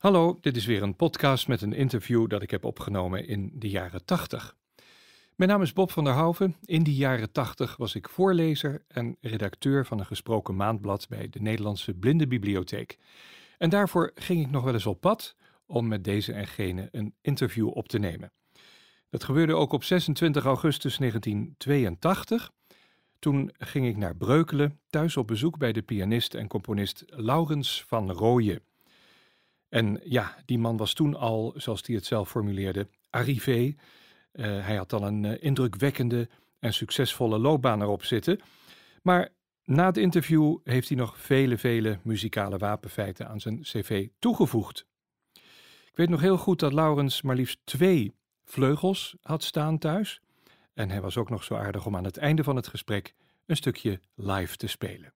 Hallo, dit is weer een podcast met een interview dat ik heb opgenomen in de jaren 80. Mijn naam is Bob van der Houven. In die jaren 80 was ik voorlezer en redacteur van een gesproken maandblad bij de Nederlandse Blindenbibliotheek. En daarvoor ging ik nog wel eens op pad om met deze en gene een interview op te nemen. Dat gebeurde ook op 26 augustus 1982. Toen ging ik naar Breukelen, thuis op bezoek bij de pianist en componist Laurens van Rooyen. En ja, die man was toen al, zoals hij het zelf formuleerde, arrivé. Uh, hij had al een uh, indrukwekkende en succesvolle loopbaan erop zitten. Maar na het interview heeft hij nog vele, vele muzikale wapenfeiten aan zijn cv toegevoegd. Ik weet nog heel goed dat Laurens maar liefst twee vleugels had staan thuis. En hij was ook nog zo aardig om aan het einde van het gesprek een stukje live te spelen.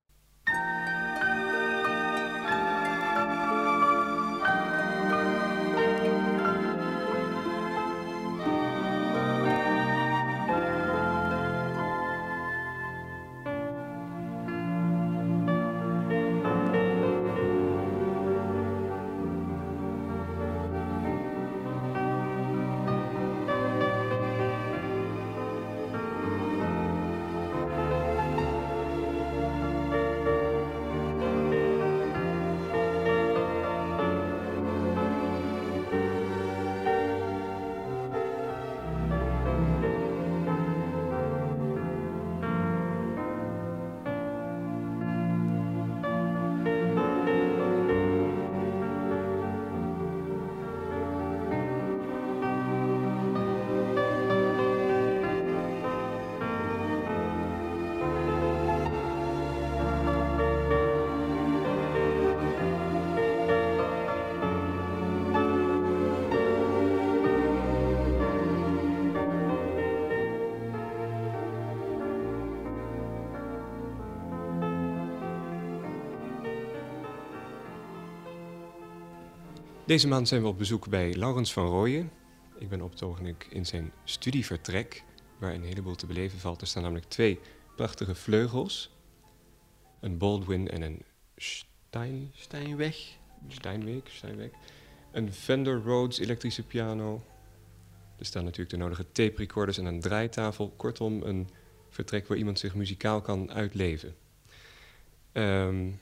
Deze maand zijn we op bezoek bij Laurens van Rooyen. Ik ben op het ogenblik in zijn studievertrek, waar een heleboel te beleven valt. Er staan namelijk twee prachtige vleugels. Een Baldwin en een Stein... Steinweg. Steinweg, Steinweg. Een Fender Rhodes elektrische piano. Er staan natuurlijk de nodige tape recorders en een draaitafel. Kortom, een vertrek waar iemand zich muzikaal kan uitleven. Um,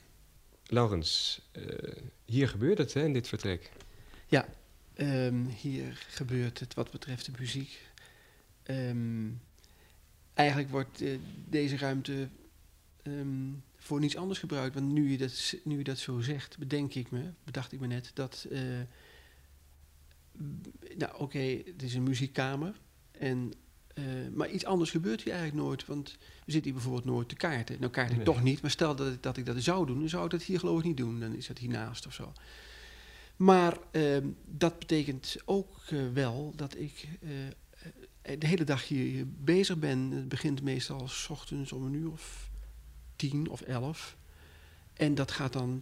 Laurens, uh, hier gebeurt het hè, in dit vertrek. Ja, um, hier gebeurt het wat betreft de muziek. Um, eigenlijk wordt uh, deze ruimte um, voor niets anders gebruikt. Want nu je, dat, nu dat zo zegt, bedenk ik me, bedacht ik me net, dat... Uh, nou, oké, het is een muziekkamer. En uh, maar iets anders gebeurt hier eigenlijk nooit. Want we zitten hier bijvoorbeeld nooit te kaarten. Nou kaart ik nee. toch niet, maar stel dat ik, dat ik dat zou doen, dan zou ik dat hier geloof ik niet doen. Dan is dat hiernaast of zo. Maar uh, dat betekent ook uh, wel dat ik uh, de hele dag hier, hier, bezig ben. Het begint meestal s ochtends om een uur of tien of elf. En dat gaat dan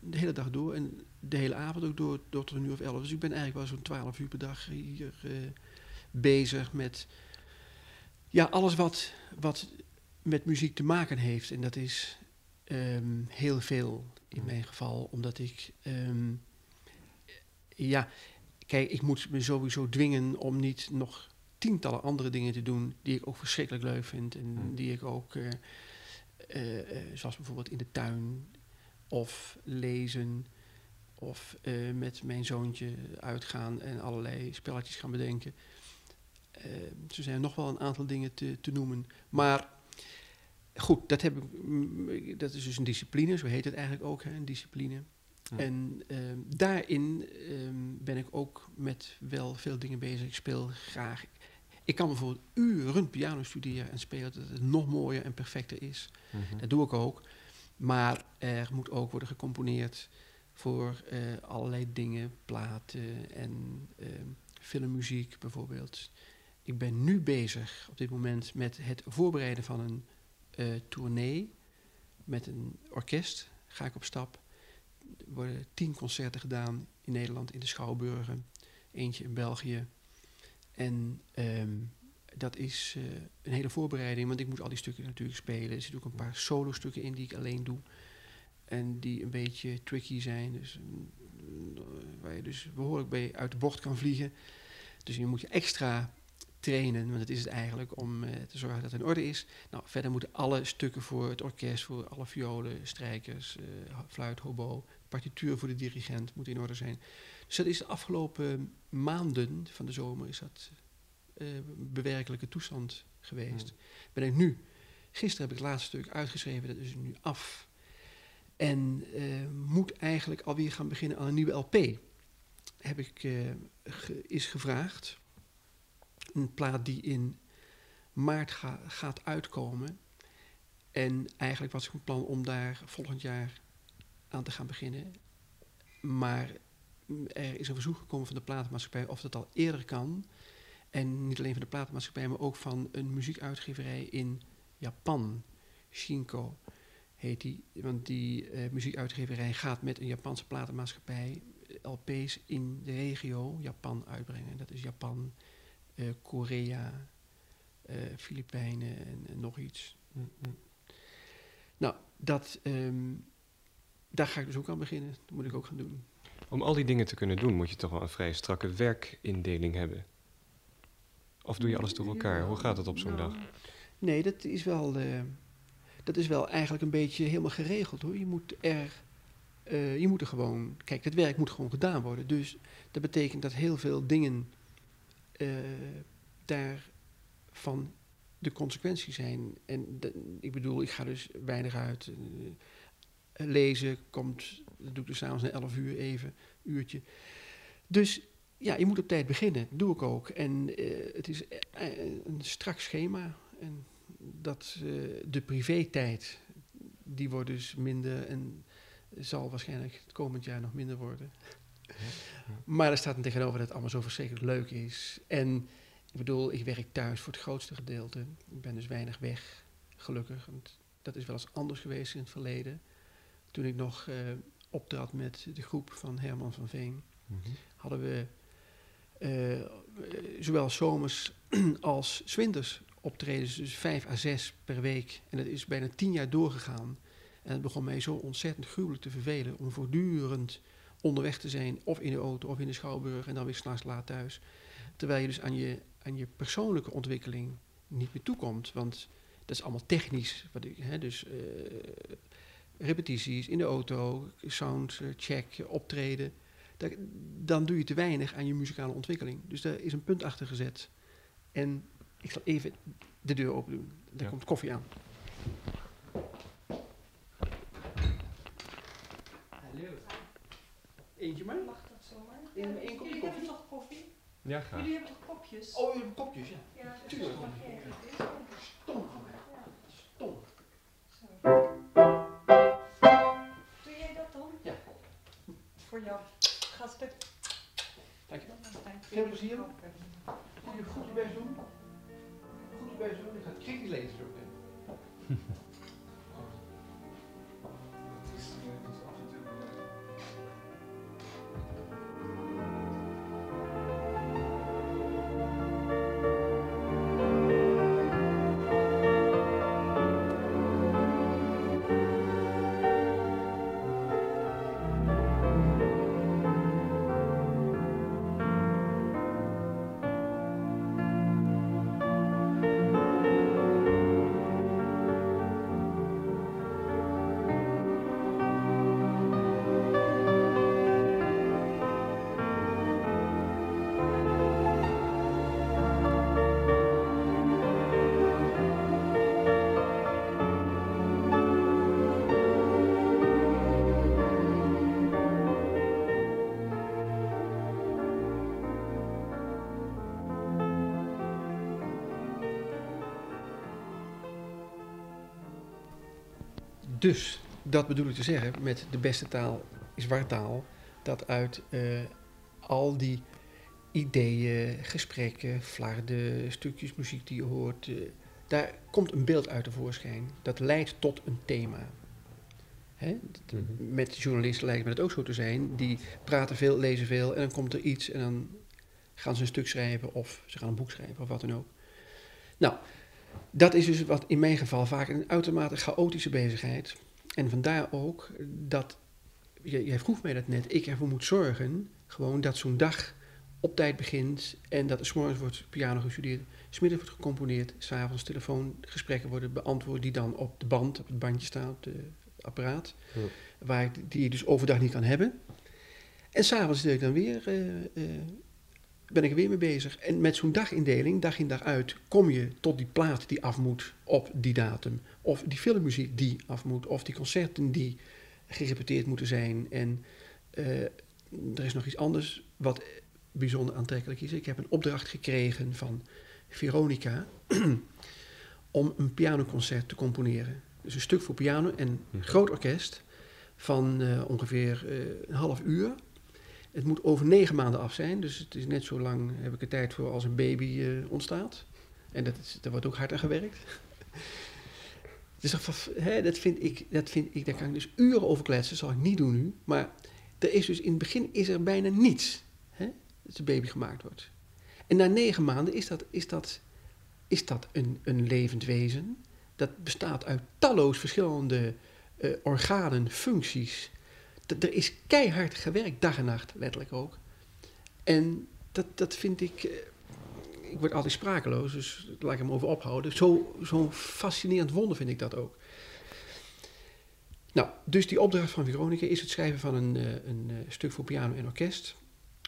de hele dag door. En de hele avond ook door, door tot een uur of elf. Dus ik ben eigenlijk wel zo'n twaalf uur per dag hier bezig met ja, alles wat, wat met muziek te maken heeft. En dat is um, heel veel in mijn geval, omdat ik. Um, ja, kijk, ik moet me sowieso dwingen om niet nog tientallen andere dingen te doen die ik ook verschrikkelijk leuk vind. En hmm. die ik ook, uh, uh, uh, zoals bijvoorbeeld in de tuin of lezen. Of met mijn zoontje uitgaan en allerlei spelletjes gaan bedenken. Uh, er zijn nog wel een aantal dingen te, te noemen. Maar goed, dat, heb ik, mm, dat is dus een discipline, zo heet het eigenlijk ook, hè, een discipline. Ja. En uh, daarin uh, ben ik ook met wel veel dingen bezig. Ik speel graag. Ik kan bijvoorbeeld uren piano studeren en spelen dat het nog mooier en perfecter is. Mm -hmm. Dat doe ik ook. Maar er moet ook worden gecomponeerd voor uh, allerlei dingen, platen en ehm, filmmuziek bijvoorbeeld. Ik ben nu bezig op dit moment met het voorbereiden van een uh, tournee. Met een orkest ga ik op stap. Er worden tien concerten gedaan in Nederland, in de Schouwburgen. Eentje in België. En um, dat is uh, een hele voorbereiding, want ik moet al die stukken natuurlijk spelen. Er zitten ook een paar solo-stukken in die ik alleen doe. En die een beetje tricky zijn. Dus uh, waar je dus behoorlijk bij uit de bocht kan vliegen. Dus je moet je extra trainen, want dat is het eigenlijk, om eh, te zorgen dat het in orde is. Nou, verder moeten alle stukken voor het orkest, voor alle violen, strijkers, uh, fluit, hobo, partituur voor de dirigent moet in orde zijn. Dus dat is de afgelopen maanden van de zomer is dat uh, bewerkelijke toestand geweest. Ben ik nu, gisteren heb ik het laatste stuk uitgeschreven, dat is nu af. En moet eigenlijk alweer gaan beginnen aan een nieuwe LP. Heb ik, is gevraagd een plaat die in maart gaat uitkomen. En eigenlijk was ik van plan om daar volgend jaar aan te gaan beginnen. Maar er is een verzoek gekomen van de platenmaatschappij of dat al eerder kan. En niet alleen van de platenmaatschappij, maar ook van een muziekuitgeverij in Japan. Shinko heet die. Want die uh, muziekuitgeverij gaat met een Japanse platenmaatschappij eh, LP's in de regio Japan uitbrengen. Dat is Japan, uh, Korea, uh, Filipijnen en, nog iets. Mm, mm. Nou, dat, um, daar ga ik dus ook aan beginnen. Dat moet ik ook gaan doen. Om al die dingen te kunnen doen, moet je toch wel een vrij strakke werkindeling hebben. Of doe je alles door elkaar? Hoe gaat het op zo'n dag? Nee, dat is wel, uh, dat is wel eigenlijk een beetje helemaal geregeld hoor. Je moet er, uh, je moet er gewoon, kijk, het werk moet gewoon gedaan worden. Dus dat betekent dat heel veel dingen uh, daarvan de consequenties zijn. En ik bedoel, ik ga dus weinig uit. Uh, lezen komt, dat doe ik dus s'avonds na 11 uur even, uurtje. Dus ja, je moet op tijd beginnen. Dat doe ik ook. En uh, het is een strak schema. En dat de privé-tijd, die wordt dus minder en zal waarschijnlijk het komend jaar nog minder worden. Maar er staat er tegenover dat het allemaal zo verschrikkelijk leuk is. En ik bedoel, ik werk thuis voor het grootste gedeelte. Ik ben dus weinig weg, gelukkig. Want dat is wel eens anders geweest in het verleden. Toen ik nog uh, optrad met de groep van Herman van Veen, mhm. hadden we uh, zowel zomers als zwinters optredens, dus vijf à zes per week. En dat is bijna tien jaar doorgegaan. En het begon mij zo ontzettend gruwelijk te vervelen om voortdurend onderweg te zijn, of in de auto of in de schouwburg en dan weer s'nachts laat thuis. Terwijl je dus aan je, aan je persoonlijke ontwikkeling niet meer toekomt. Want dat is allemaal technisch. Wat ik, hè, dus uh, repetities in de auto, soundcheck, uh, optreden. Dat, dan doe je te weinig aan je muzikale ontwikkeling. Dus daar is een punt achter gezet. En ik zal even de deur open doen. Daar komt koffie aan. Eentje maar? Mag dat zomaar? Ja, één kopje koffie? toch koffie? Ja, graag. Jullie hebben toch kopjes? Oh, jullie hebben kopjes, ja. Ja, tuurlijk. Stom van mij. Stom. Zo. Doe jij dat dan? Ja. Voor jou gasten. Dankjewel. Veel plezier. Moet je goed je best doen. Goed je best doen. Ik ga kritisch lezen zo meteen. Dus, dat bedoel ik te zeggen met de beste taal is wartaal. Dat uit uh, al die ideeën, gesprekken, flarden, stukjes muziek die je hoort, uh, daar komt een beeld uit tevoorschijn. Dat leidt tot een thema. Hè? Mhm. Met journalisten lijkt me het ook zo te zijn. Die praten veel, lezen veel en dan komt er iets en dan gaan ze een stuk schrijven of ze gaan een boek schrijven of wat dan ook. Nou, dat is dus wat in mijn geval vaak een uitermate chaotische bezigheid. En vandaar ook dat, jij, vroeg mij dat net, ik ervoor moet zorgen Gewoon dat zo'n dag op tijd begint en dat er 's morgens wordt piano gestudeerd, smiddags wordt gecomponeerd, s'avonds telefoongesprekken worden beantwoord die dan op de band, op het bandje staan, op de- het apparaat, Ja. waar ik, die je dus overdag niet kan hebben. En s'avonds zit ik dan weer, eh, eh, ben ik er weer mee bezig. En met zo'n dagindeling, dag in dag uit, kom je tot die plaat die af moet op die datum. Of die filmmuziek die af moet, of die concerten die gerepeteerd moeten zijn. En eh, er is nog iets anders wat bijzonder aantrekkelijk is. Ik heb een opdracht gekregen van Veronica om een pianoconcert te componeren. Dus een stuk voor piano en een Mhm. groot orkest van eh, ongeveer eh, een half uur. Het moet over negen maanden af zijn, dus het is net zo lang heb ik er tijd voor als een baby eh, ontstaat. En dat, is, daar wordt ook hard aan gewerkt. Dus dat, hè, dat, vind ik, dat vind ik, daar kan ik dus uren over kletsen, dat zal ik niet doen nu. Maar er is dus in het begin is er bijna niets hè, dat de baby gemaakt wordt. En na negen maanden is dat, is dat, is dat een, een levend wezen. Dat bestaat uit talloos verschillende eh, organen, functies. Er is keihard gewerkt, dag en nacht, letterlijk ook. En dat, dat vind ik. eh, ik word altijd sprakeloos, dus laat ik hem over ophouden. Zo- Zo'n fascinerend wonder vind ik dat ook. Nou, dus die opdracht van Veronica is het schrijven van een, eh, een eh, stuk voor piano en orkest.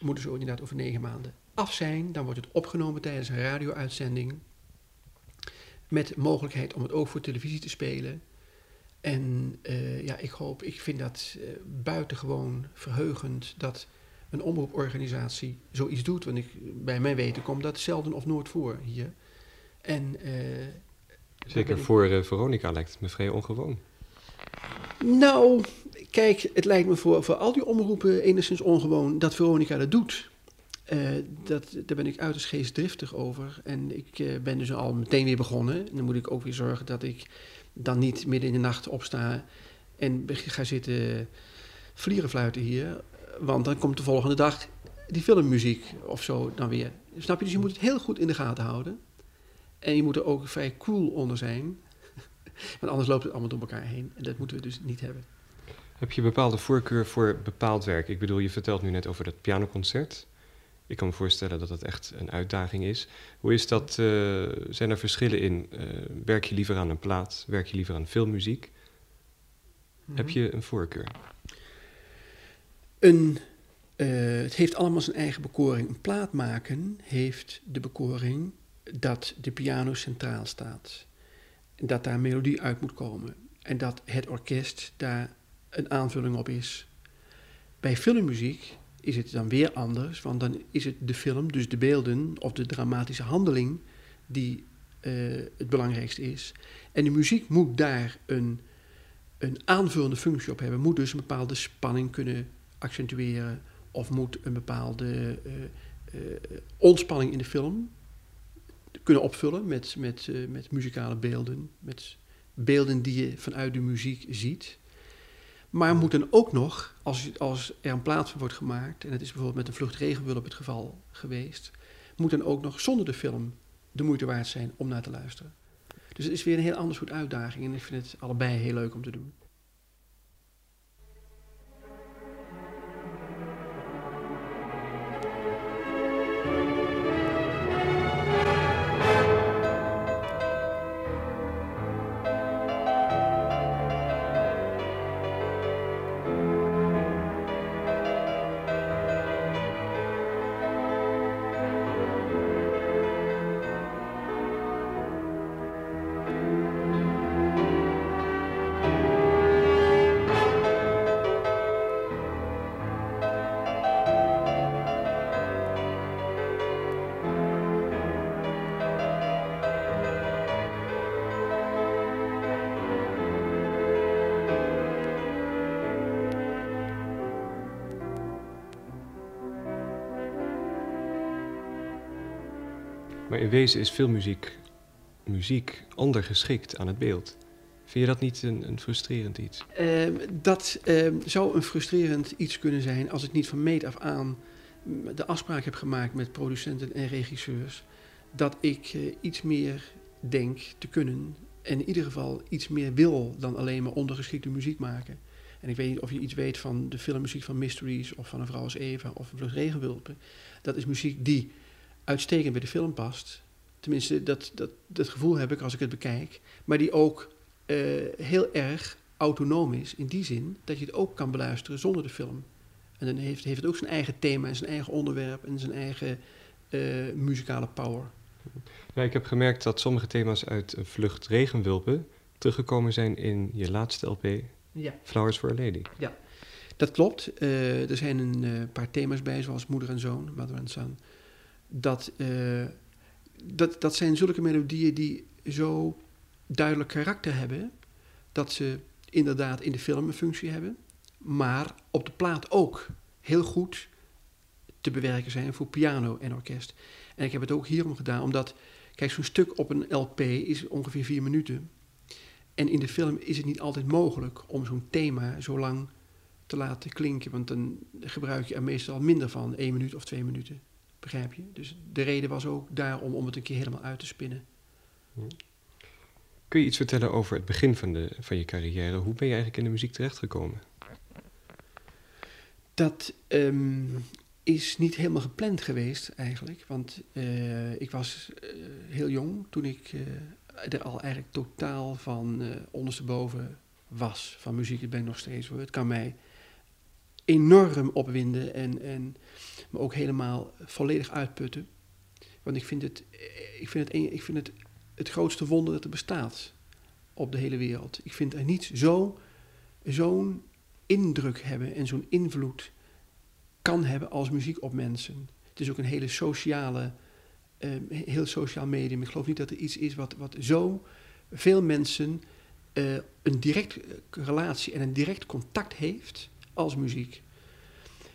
Moeten zo inderdaad over negen maanden af zijn. Dan wordt het opgenomen tijdens een radio-uitzending. Met mogelijkheid om het ook voor televisie te spelen. En eh, ja, ik hoop, ik vind dat eh, buitengewoon verheugend dat een omroeporganisatie zoiets doet. Want ik, bij mijn weten komt dat zelden of nooit voor hier. En, eh, Zeker ik- voor Veronica lijkt het me vrij ongewoon. Nou, kijk, het lijkt me voor, voor al die omroepen enigszins ongewoon dat Veronica dat doet. Eh, dat, daar ben ik uiterst geestdriftig over. En ik eh, ben dus al meteen weer begonnen. En dan moet ik ook weer zorgen dat ik dan niet midden in de nacht opsta en ga zitten vlierenfluiten hier. Want dan komt de volgende dag die filmmuziek of zo dan weer. Snap je? Dus je moet het heel goed in de gaten houden. En je moet er ook vrij cool onder zijn. Want anders loopt het allemaal door elkaar heen. En dat moeten we dus niet hebben. Heb je bepaalde voorkeur voor bepaald werk? Ik bedoel, je vertelt nu net over dat pianoconcert. Ik kan me voorstellen dat dat echt een uitdaging is. Hoe is dat? eh, zijn er verschillen in? Eh, werk je liever aan een plaat? Werk je liever aan filmmuziek? Heb je een voorkeur? Een, eh, het heeft allemaal zijn eigen bekoring. Een plaat maken heeft de bekoring dat de piano centraal staat. En dat daar melodie uit moet komen. En dat het orkest daar een aanvulling op is. Bij filmmuziek is het dan weer anders, want dan is het de film, dus de beelden of de dramatische handeling, die eh, het belangrijkste is. En de muziek moet daar een, een aanvullende functie op hebben, moet dus een bepaalde spanning kunnen accentueren of moet een bepaalde eh, eh, ontspanning in de film kunnen opvullen met, met, met muzikale beelden, met beelden die je vanuit de muziek ziet. Maar moet dan ook nog, als, als er een plaat van wordt gemaakt, en het is bijvoorbeeld met een vlucht regenwulp het geval geweest, moet dan ook nog zonder de film de moeite waard zijn om naar te luisteren. Dus het is weer een heel ander soort uitdaging en ik vind het allebei heel leuk om te doen. Maar in wezen is filmmuziek muziek ondergeschikt aan het beeld. Vind je dat niet een, een frustrerend iets? Ehm, dat ehm, zou een frustrerend iets kunnen zijn als ik niet van meet af aan de afspraak heb gemaakt met producenten en regisseurs dat ik eh, iets meer denk te kunnen en in ieder geval iets meer wil dan alleen maar ondergeschikte muziek maken. En ik weet niet of je iets weet van de filmmuziek van Mysteries of van Een Vrouw als Eva of Vlucht Regenwulpen. Dat is muziek die uitstekend bij de film past. Tenminste, dat, dat, dat gevoel heb ik als ik het bekijk. Maar die ook eh, heel erg autonoom is in die zin dat je het ook kan beluisteren zonder de film. En dan heeft, heeft het ook zijn eigen thema en zijn eigen onderwerp en zijn eigen eh, muzikale power. Ja, ik heb gemerkt dat sommige thema's uit Vlucht Regenwulpen teruggekomen zijn in je laatste LP, Ja. Flowers for a Lady. Dat klopt. Eh, er zijn een paar thema's bij, zoals moeder en zoon, mother and son. Dat, eh, dat, dat zijn zulke melodieën die zo duidelijk karakter hebben, dat ze inderdaad in de film een functie hebben, maar op de plaat ook heel goed te bewerken zijn voor piano en orkest. En ik heb het ook hierom gedaan, omdat, kijk, zo'n stuk op een LP is ongeveer vier minuten. En in de film is het niet altijd mogelijk om zo'n thema zo lang te laten klinken, want dan gebruik je er meestal minder van, één minuut of twee minuten. Begrijp je? Dus de reden was ook daarom om het een keer helemaal uit te spinnen. Kun je iets vertellen over het begin van, de, van je carrière? Hoe ben je eigenlijk in de muziek terechtgekomen? Dat ehm, is niet helemaal gepland geweest eigenlijk, want eh, ik was eh, heel jong toen ik eh, er al eigenlijk totaal van ondersteboven was van muziek. Dat ben ik nog steeds hoor. Het kan mij enorm opwinden en, en me ook helemaal volledig uitputten. Want ik vind het, ik vind het, ik vind het het grootste wonder dat er bestaat op de hele wereld. Ik vind er niet zo, zo'n indruk hebben en zo'n invloed kan hebben als muziek op mensen. Het is ook een hele sociale, eh, heel sociaal medium. Ik geloof niet dat er iets is wat, wat zo veel mensen eh, een direct eh, relatie en een direct contact heeft als muziek.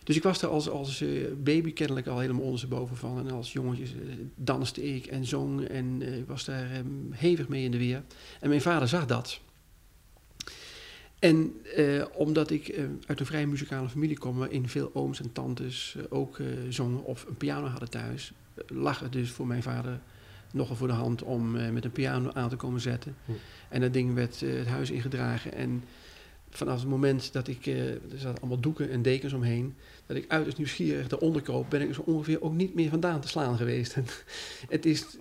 Dus ik was er als, als eh, baby kennelijk al helemaal ondersteboven van. En als jongetje eh, danste ik en zong en eh, was daar eh, hevig mee in de weer. En mijn vader zag dat. En eh, omdat ik uit een vrij muzikale familie kom, waarin veel ooms en tantes ook eh, zongen of een piano hadden thuis, lag het dus voor mijn vader nogal voor de hand om eh, met een piano aan te komen zetten. Hm. En dat ding werd eh, het huis ingedragen. En vanaf het moment dat ik, eh, er zaten allemaal doeken en dekens omheen, dat ik uiterst nieuwsgierig eronder kroop, ben ik zo ongeveer ook niet meer vandaan te slaan geweest. En het is, eh,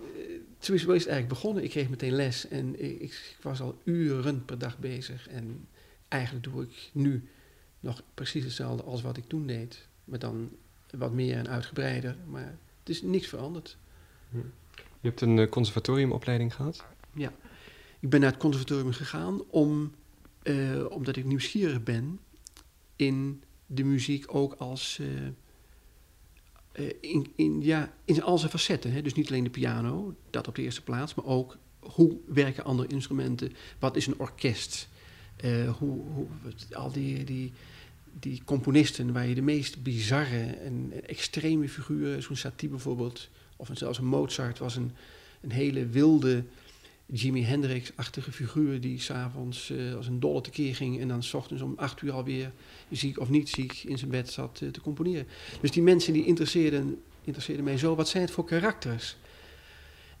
zo is het eigenlijk begonnen. Ik kreeg meteen les en ik, ik was al uren per dag bezig. En eigenlijk doe ik nu nog precies hetzelfde als wat ik toen deed. Maar dan wat meer en uitgebreider. Maar het is niks veranderd. Je hebt een eh, conservatoriumopleiding gehad. Ik ben naar het conservatorium gegaan om, eh, omdat ik nieuwsgierig ben in de muziek ook als... eh, eh, in, in, ja, in al zijn facetten. Hè? Dus niet alleen de piano, dat op de eerste plaats, maar ook hoe werken andere instrumenten? Wat is een orkest? Hoe, hoe, al die, die, die componisten waar je de meest bizarre en extreme figuren, zo'n Satie bijvoorbeeld, of zelfs een Mozart was een, een hele wilde Jimi Hendrix-achtige figuur die s'avonds eh als een dolle tekeer ging en dan s ochtends om acht uur alweer ziek of niet ziek in zijn bed zat eh, te componeren. Dus die mensen die interesseerden, interesseerden mij zo. Wat zijn het voor karakters?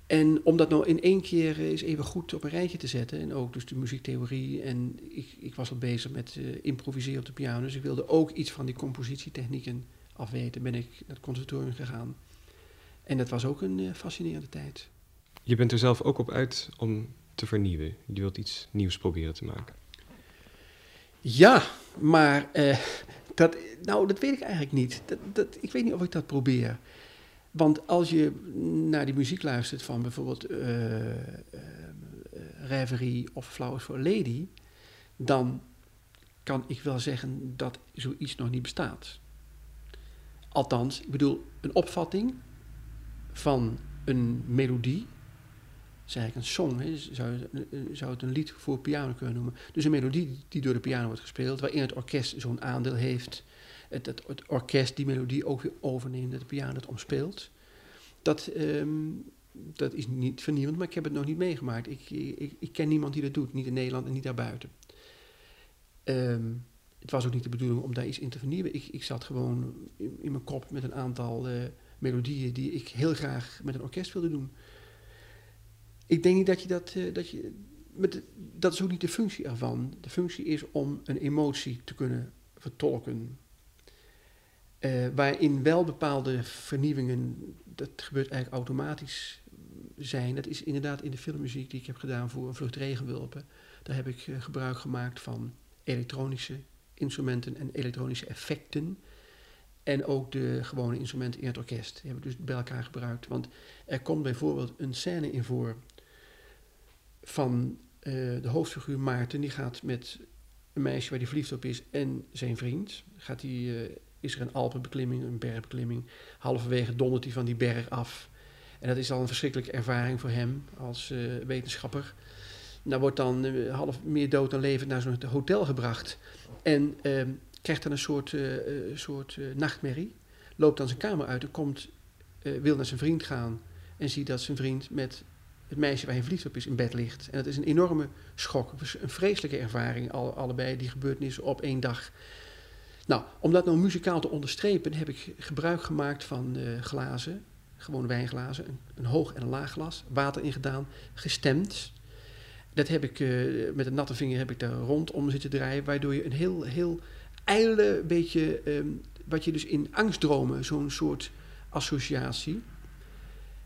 En om dat nou in één keer eh, eens even goed op een rijtje te zetten, en ook dus de muziektheorie, en ik, ik was al bezig met improviseren op de piano, dus ik wilde ook iets van die compositietechnieken afweten, ben ik naar het conservatorium gegaan. En dat was ook een fascinerende tijd. Je bent er zelf ook op uit om te vernieuwen. Je wilt iets nieuws proberen te maken. Ja, maar eh, dat, nou, dat weet ik eigenlijk niet. Dat, dat, ik weet niet of ik dat probeer. Want als je naar die muziek luistert van bijvoorbeeld eh, Reverie of Flowers for Lady, dan kan ik wel zeggen dat zoiets nog niet bestaat. Althans, ik bedoel, een opvatting van een melodie, is eigenlijk een song, hè, zou, eh, zou het een lied voor piano kunnen noemen. Dus een melodie die door de piano wordt gespeeld, waarin het orkest zo'n aandeel heeft. Het, het, het orkest die melodie ook weer overneemt, dat de piano het omspeelt. Dat, ehm, dat is niet vernieuwend, maar ik heb het nog niet meegemaakt. Ik, ik, ik ken niemand die dat doet, niet in Nederland en niet daarbuiten. Ehm, het was ook niet de bedoeling om daar iets in te vernieuwen. Ik, ik zat gewoon in, in mijn kop met een aantal eh, melodieën die ik heel graag met een orkest wilde doen. Ik denk niet dat je dat, eh, dat je de- dat is ook niet de functie ervan. De functie is om een emotie te kunnen vertolken. Eh, waarin wel bepaalde vernieuwingen, dat gebeurt eigenlijk automatisch zijn. Dat is inderdaad in de filmmuziek die ik heb gedaan voor een vlucht regenwulpen. Daar heb ik eh, gebruik gemaakt van elektronische instrumenten en elektronische effecten. En ook de gewone instrumenten in het orkest. Die heb ik dus bij elkaar gebruikt. Want er komt bijvoorbeeld een scène in voor van eh, de hoofdfiguur Maarten. Die gaat met een meisje waar hij verliefd op is en zijn vriend. Gaat die, eh, is er een Alpenbeklimming, een bergbeklimming. Halverwege dondert hij van die berg af. En dat is al een verschrikkelijke ervaring voor hem als eh, wetenschapper. Nou wordt dan half meer dood dan levend naar zo'n hotel gebracht. En ehm, krijgt dan een soort, soort nachtmerrie. Loopt dan zijn kamer uit en komt, wil naar zijn vriend gaan. En ziet dat zijn vriend met het meisje waar hij verliefd op is in bed ligt. En dat is een enorme schok. Een vreselijke ervaring, alle, allebei die gebeurtenissen op één dag. Nou, om dat nou muzikaal te onderstrepen, heb ik gebruik gemaakt van eh, glazen, gewoon wijnglazen, een, hoog en een laag glas, water ingedaan, gestemd. Dat heb ik eh, met een natte vinger heb ik daar rondom zitten draaien, waardoor je een heel, heel ijle beetje, ehm, wat je dus in angstdromen, zo'n soort associatie,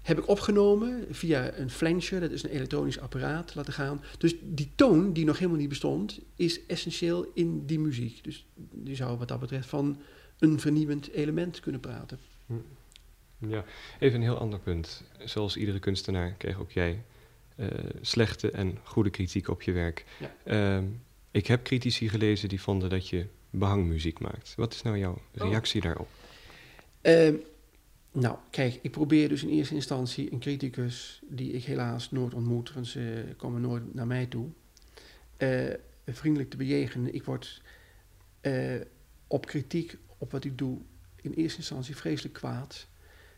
heb ik opgenomen via een flanger, dat is een elektronisch apparaat, laten gaan. Dus die toon, die nog helemaal niet bestond, is essentieel in die muziek. Dus die zou wat dat betreft van een vernieuwend element kunnen praten. Ja, even een heel ander punt. Zoals iedere kunstenaar kreeg ook jij eh, slechte en goede kritiek op je werk. Ja. Ehm, ik heb critici gelezen die vonden dat je behangmuziek maakt. Wat is nou jouw reactie daarop? Ehm, nou, kijk, ik probeer dus in eerste instantie een criticus, die ik helaas nooit ontmoet, want ze komen nooit naar mij toe, eh, vriendelijk te bejegenen. Ik word eh, op kritiek op wat ik doe in eerste instantie vreselijk kwaad.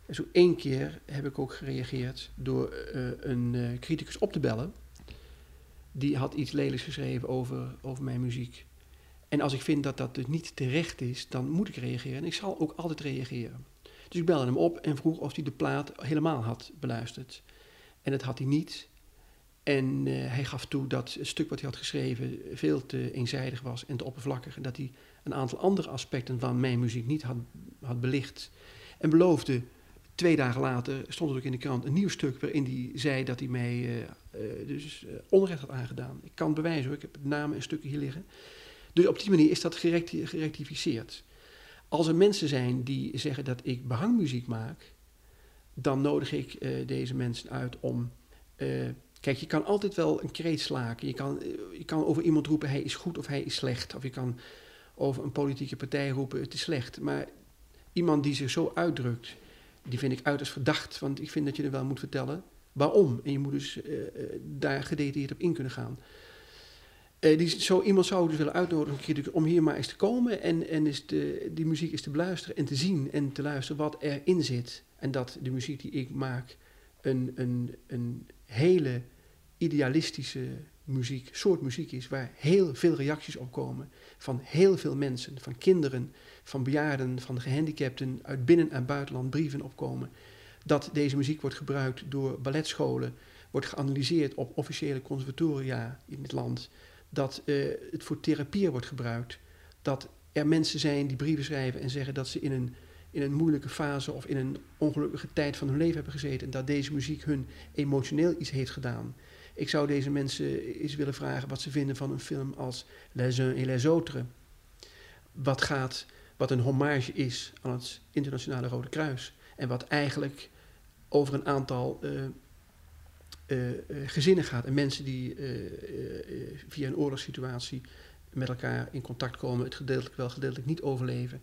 En zo één keer heb ik ook gereageerd door eh, een criticus op te bellen. Die had iets lelijks geschreven over, over mijn muziek. En als ik vind dat dat dus niet terecht is, dan moet ik reageren. En ik zal ook altijd reageren. Dus ik belde hem op en vroeg of hij de plaat helemaal had beluisterd. En dat had hij niet. En eh, hij gaf toe dat het stuk wat hij had geschreven veel te eenzijdig was en te oppervlakkig. En dat hij een aantal andere aspecten van mijn muziek niet had, had belicht. En beloofde, twee dagen later stond er ook in de krant een nieuw stuk waarin hij zei dat hij mij eh, eh, dus, onrecht had aangedaan. Ik kan het bewijzen hoor, ik heb namen en stukken hier liggen. Dus op die manier is dat gerecti- gerectificeerd. Als er mensen zijn die zeggen dat ik behangmuziek maak, dan nodig ik eh, deze mensen uit om. eh, kijk, je kan altijd wel een kreet slaken. Je kan, eh, je kan over iemand roepen hij is goed of hij is slecht. Of je kan over een politieke partij roepen het is slecht. Maar iemand die zich zo uitdrukt, die vind ik uiterst verdacht. Want ik vind dat je er wel moet vertellen waarom. En je moet dus daar gedetailleerd op in kunnen gaan. Eh, die, zo iemand zou dus willen uitnodigen om hier maar eens te komen en, en eens de, die muziek eens te beluisteren en te zien en te luisteren wat erin zit. En dat de muziek die ik maak een, een, een hele idealistische muziek, soort muziek is waar heel veel reacties op komen van heel veel mensen, van kinderen, van bejaarden, van gehandicapten, uit binnen- en buitenland brieven opkomen. Dat deze muziek wordt gebruikt door balletscholen, wordt geanalyseerd op officiële conservatoria in het land dat eh, het voor therapie wordt gebruikt. Dat er mensen zijn die brieven schrijven en zeggen dat ze in een, in een moeilijke fase of in een ongelukkige tijd van hun leven hebben gezeten. En dat deze muziek hun emotioneel iets heeft gedaan. Ik zou deze mensen eens willen vragen wat ze vinden van een film als Les uns et les autres. Wat gaat, wat een hommage is aan het Internationale Rode Kruis. En wat eigenlijk over een aantal eh, eh, eh, gezinnen gaat en mensen die eh, via een oorlogssituatie met elkaar in contact komen, het gedeeltelijk wel, gedeeltelijk niet overleven.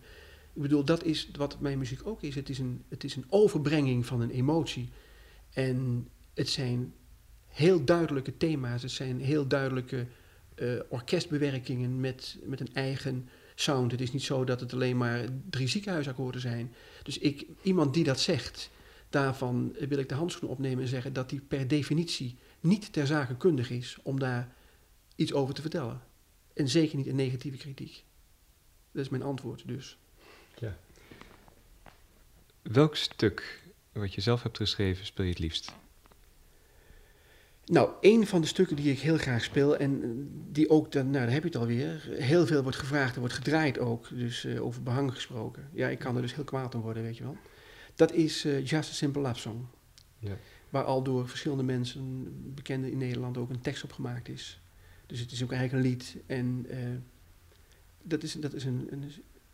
Ik bedoel, dat is wat mijn muziek ook is. Het is een, het is een overbrenging van een emotie. En het zijn heel duidelijke thema's, het zijn heel duidelijke orkestbewerkingen met, met een eigen sound. Het is niet zo dat het alleen maar drie ziekenhuisakkoorden zijn. Dus ik, iemand die dat zegt, daarvan wil ik de handschoen opnemen en zeggen dat die per definitie niet ter zake kundig is om daar iets over te vertellen. En zeker niet een negatieve kritiek. Dat is mijn antwoord dus. Welk stuk wat je zelf hebt geschreven speel je het liefst? Nou, een van de stukken die ik heel graag speel en die ook, dan, nou daar heb je het alweer, heel veel wordt gevraagd en wordt gedraaid ook, dus eh, over behang gesproken. Ja, ik kan er dus heel kwaad om worden, weet je wel. Dat is eh, Just a Simple Love Song. Ja. Waar al door verschillende mensen, bekenden in Nederland, ook een tekst op gemaakt is. Dus het is ook eigenlijk een lied en eh, dat is, dat is een, een...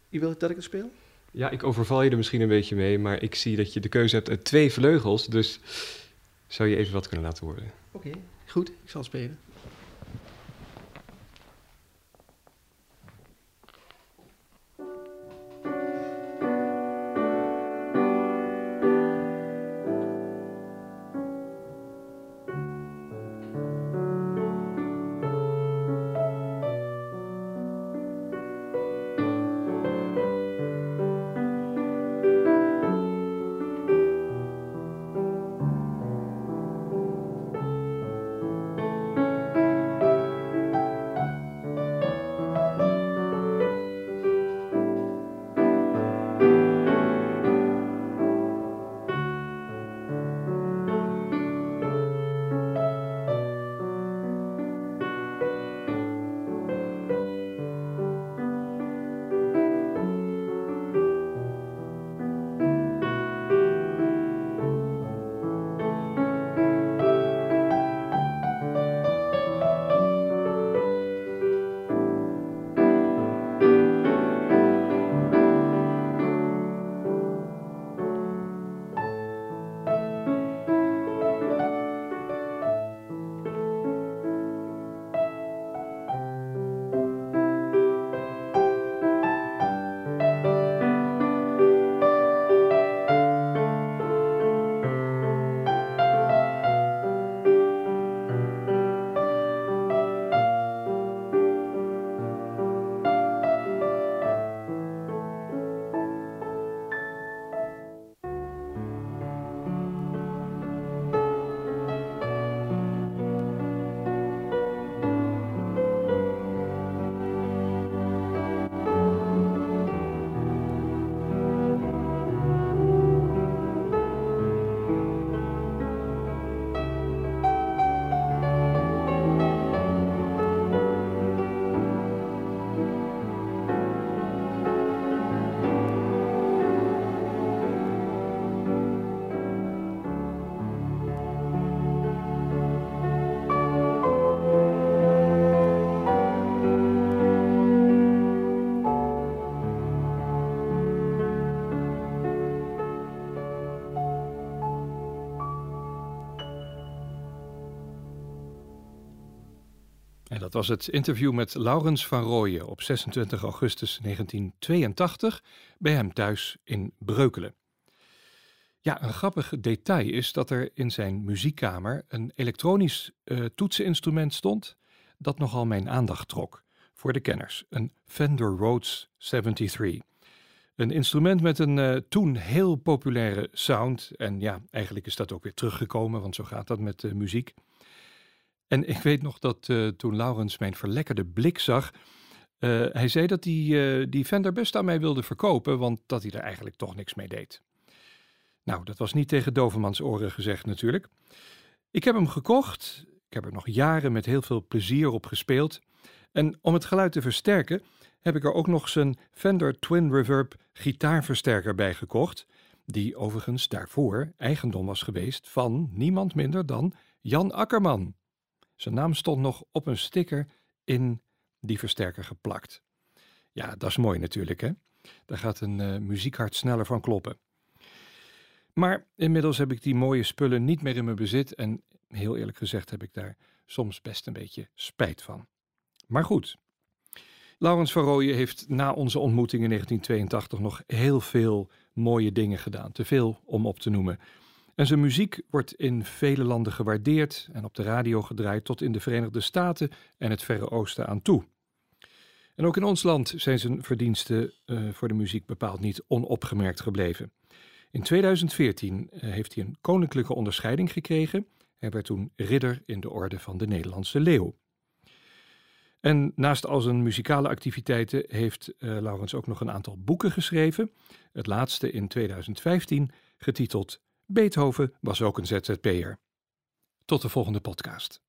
Je wil dat ik het speel? Ja, ik overval je er misschien een beetje mee, maar ik zie dat je de keuze hebt uit twee vleugels. Dus zou je even wat kunnen laten horen? Oké, goed, ik zal spelen. Dat was het interview met Laurens van Rooyen op 26 augustus 1982 bij hem thuis in Breukelen. Ja, een grappig detail is dat er in zijn muziekkamer een elektronisch uh, toetseninstrument stond dat nogal mijn aandacht trok. Voor de kenners, een Fender Rhodes 73. Een instrument met een uh, toen heel populaire sound. En ja, eigenlijk is dat ook weer teruggekomen, want zo gaat dat met uh, muziek. En ik weet nog dat uh, toen Laurens mijn verlekkerde blik zag, uh, hij zei dat hij uh, die Fender best aan mij wilde verkopen, want dat hij er eigenlijk toch niks mee deed. Nou, dat was niet tegen Dovermans oren gezegd natuurlijk. Ik heb hem gekocht, ik heb er nog jaren met heel veel plezier op gespeeld. En om het geluid te versterken, heb ik er ook nog zijn Fender Twin Reverb gitaarversterker bij gekocht, die overigens daarvoor eigendom was geweest van niemand minder dan Jan Akkerman. Zijn naam stond nog op een sticker in die versterker geplakt. Ja, dat is mooi natuurlijk, hè? Daar gaat een uh, muziekhart sneller van kloppen. Maar inmiddels heb ik die mooie spullen niet meer in mijn bezit en heel eerlijk gezegd heb ik daar soms best een beetje spijt van. Maar goed. Laurens van Rooyen heeft na onze ontmoeting in 1982 nog heel veel mooie dingen gedaan. Te veel om op te noemen. En zijn muziek wordt in vele landen gewaardeerd en op de radio gedraaid tot in de Verenigde Staten en het Verre Oosten aan toe. En ook in ons land zijn zijn verdiensten uh, voor de muziek bepaald niet onopgemerkt gebleven. In 2014 uh, heeft hij een koninklijke onderscheiding gekregen. Hij werd toen ridder in de orde van de Nederlandse Leeuw. En naast al zijn muzikale activiteiten heeft uh, Laurens ook nog een aantal boeken geschreven. Het laatste in 2015, getiteld Beethoven was ook een ZZP'er. Tot de volgende podcast.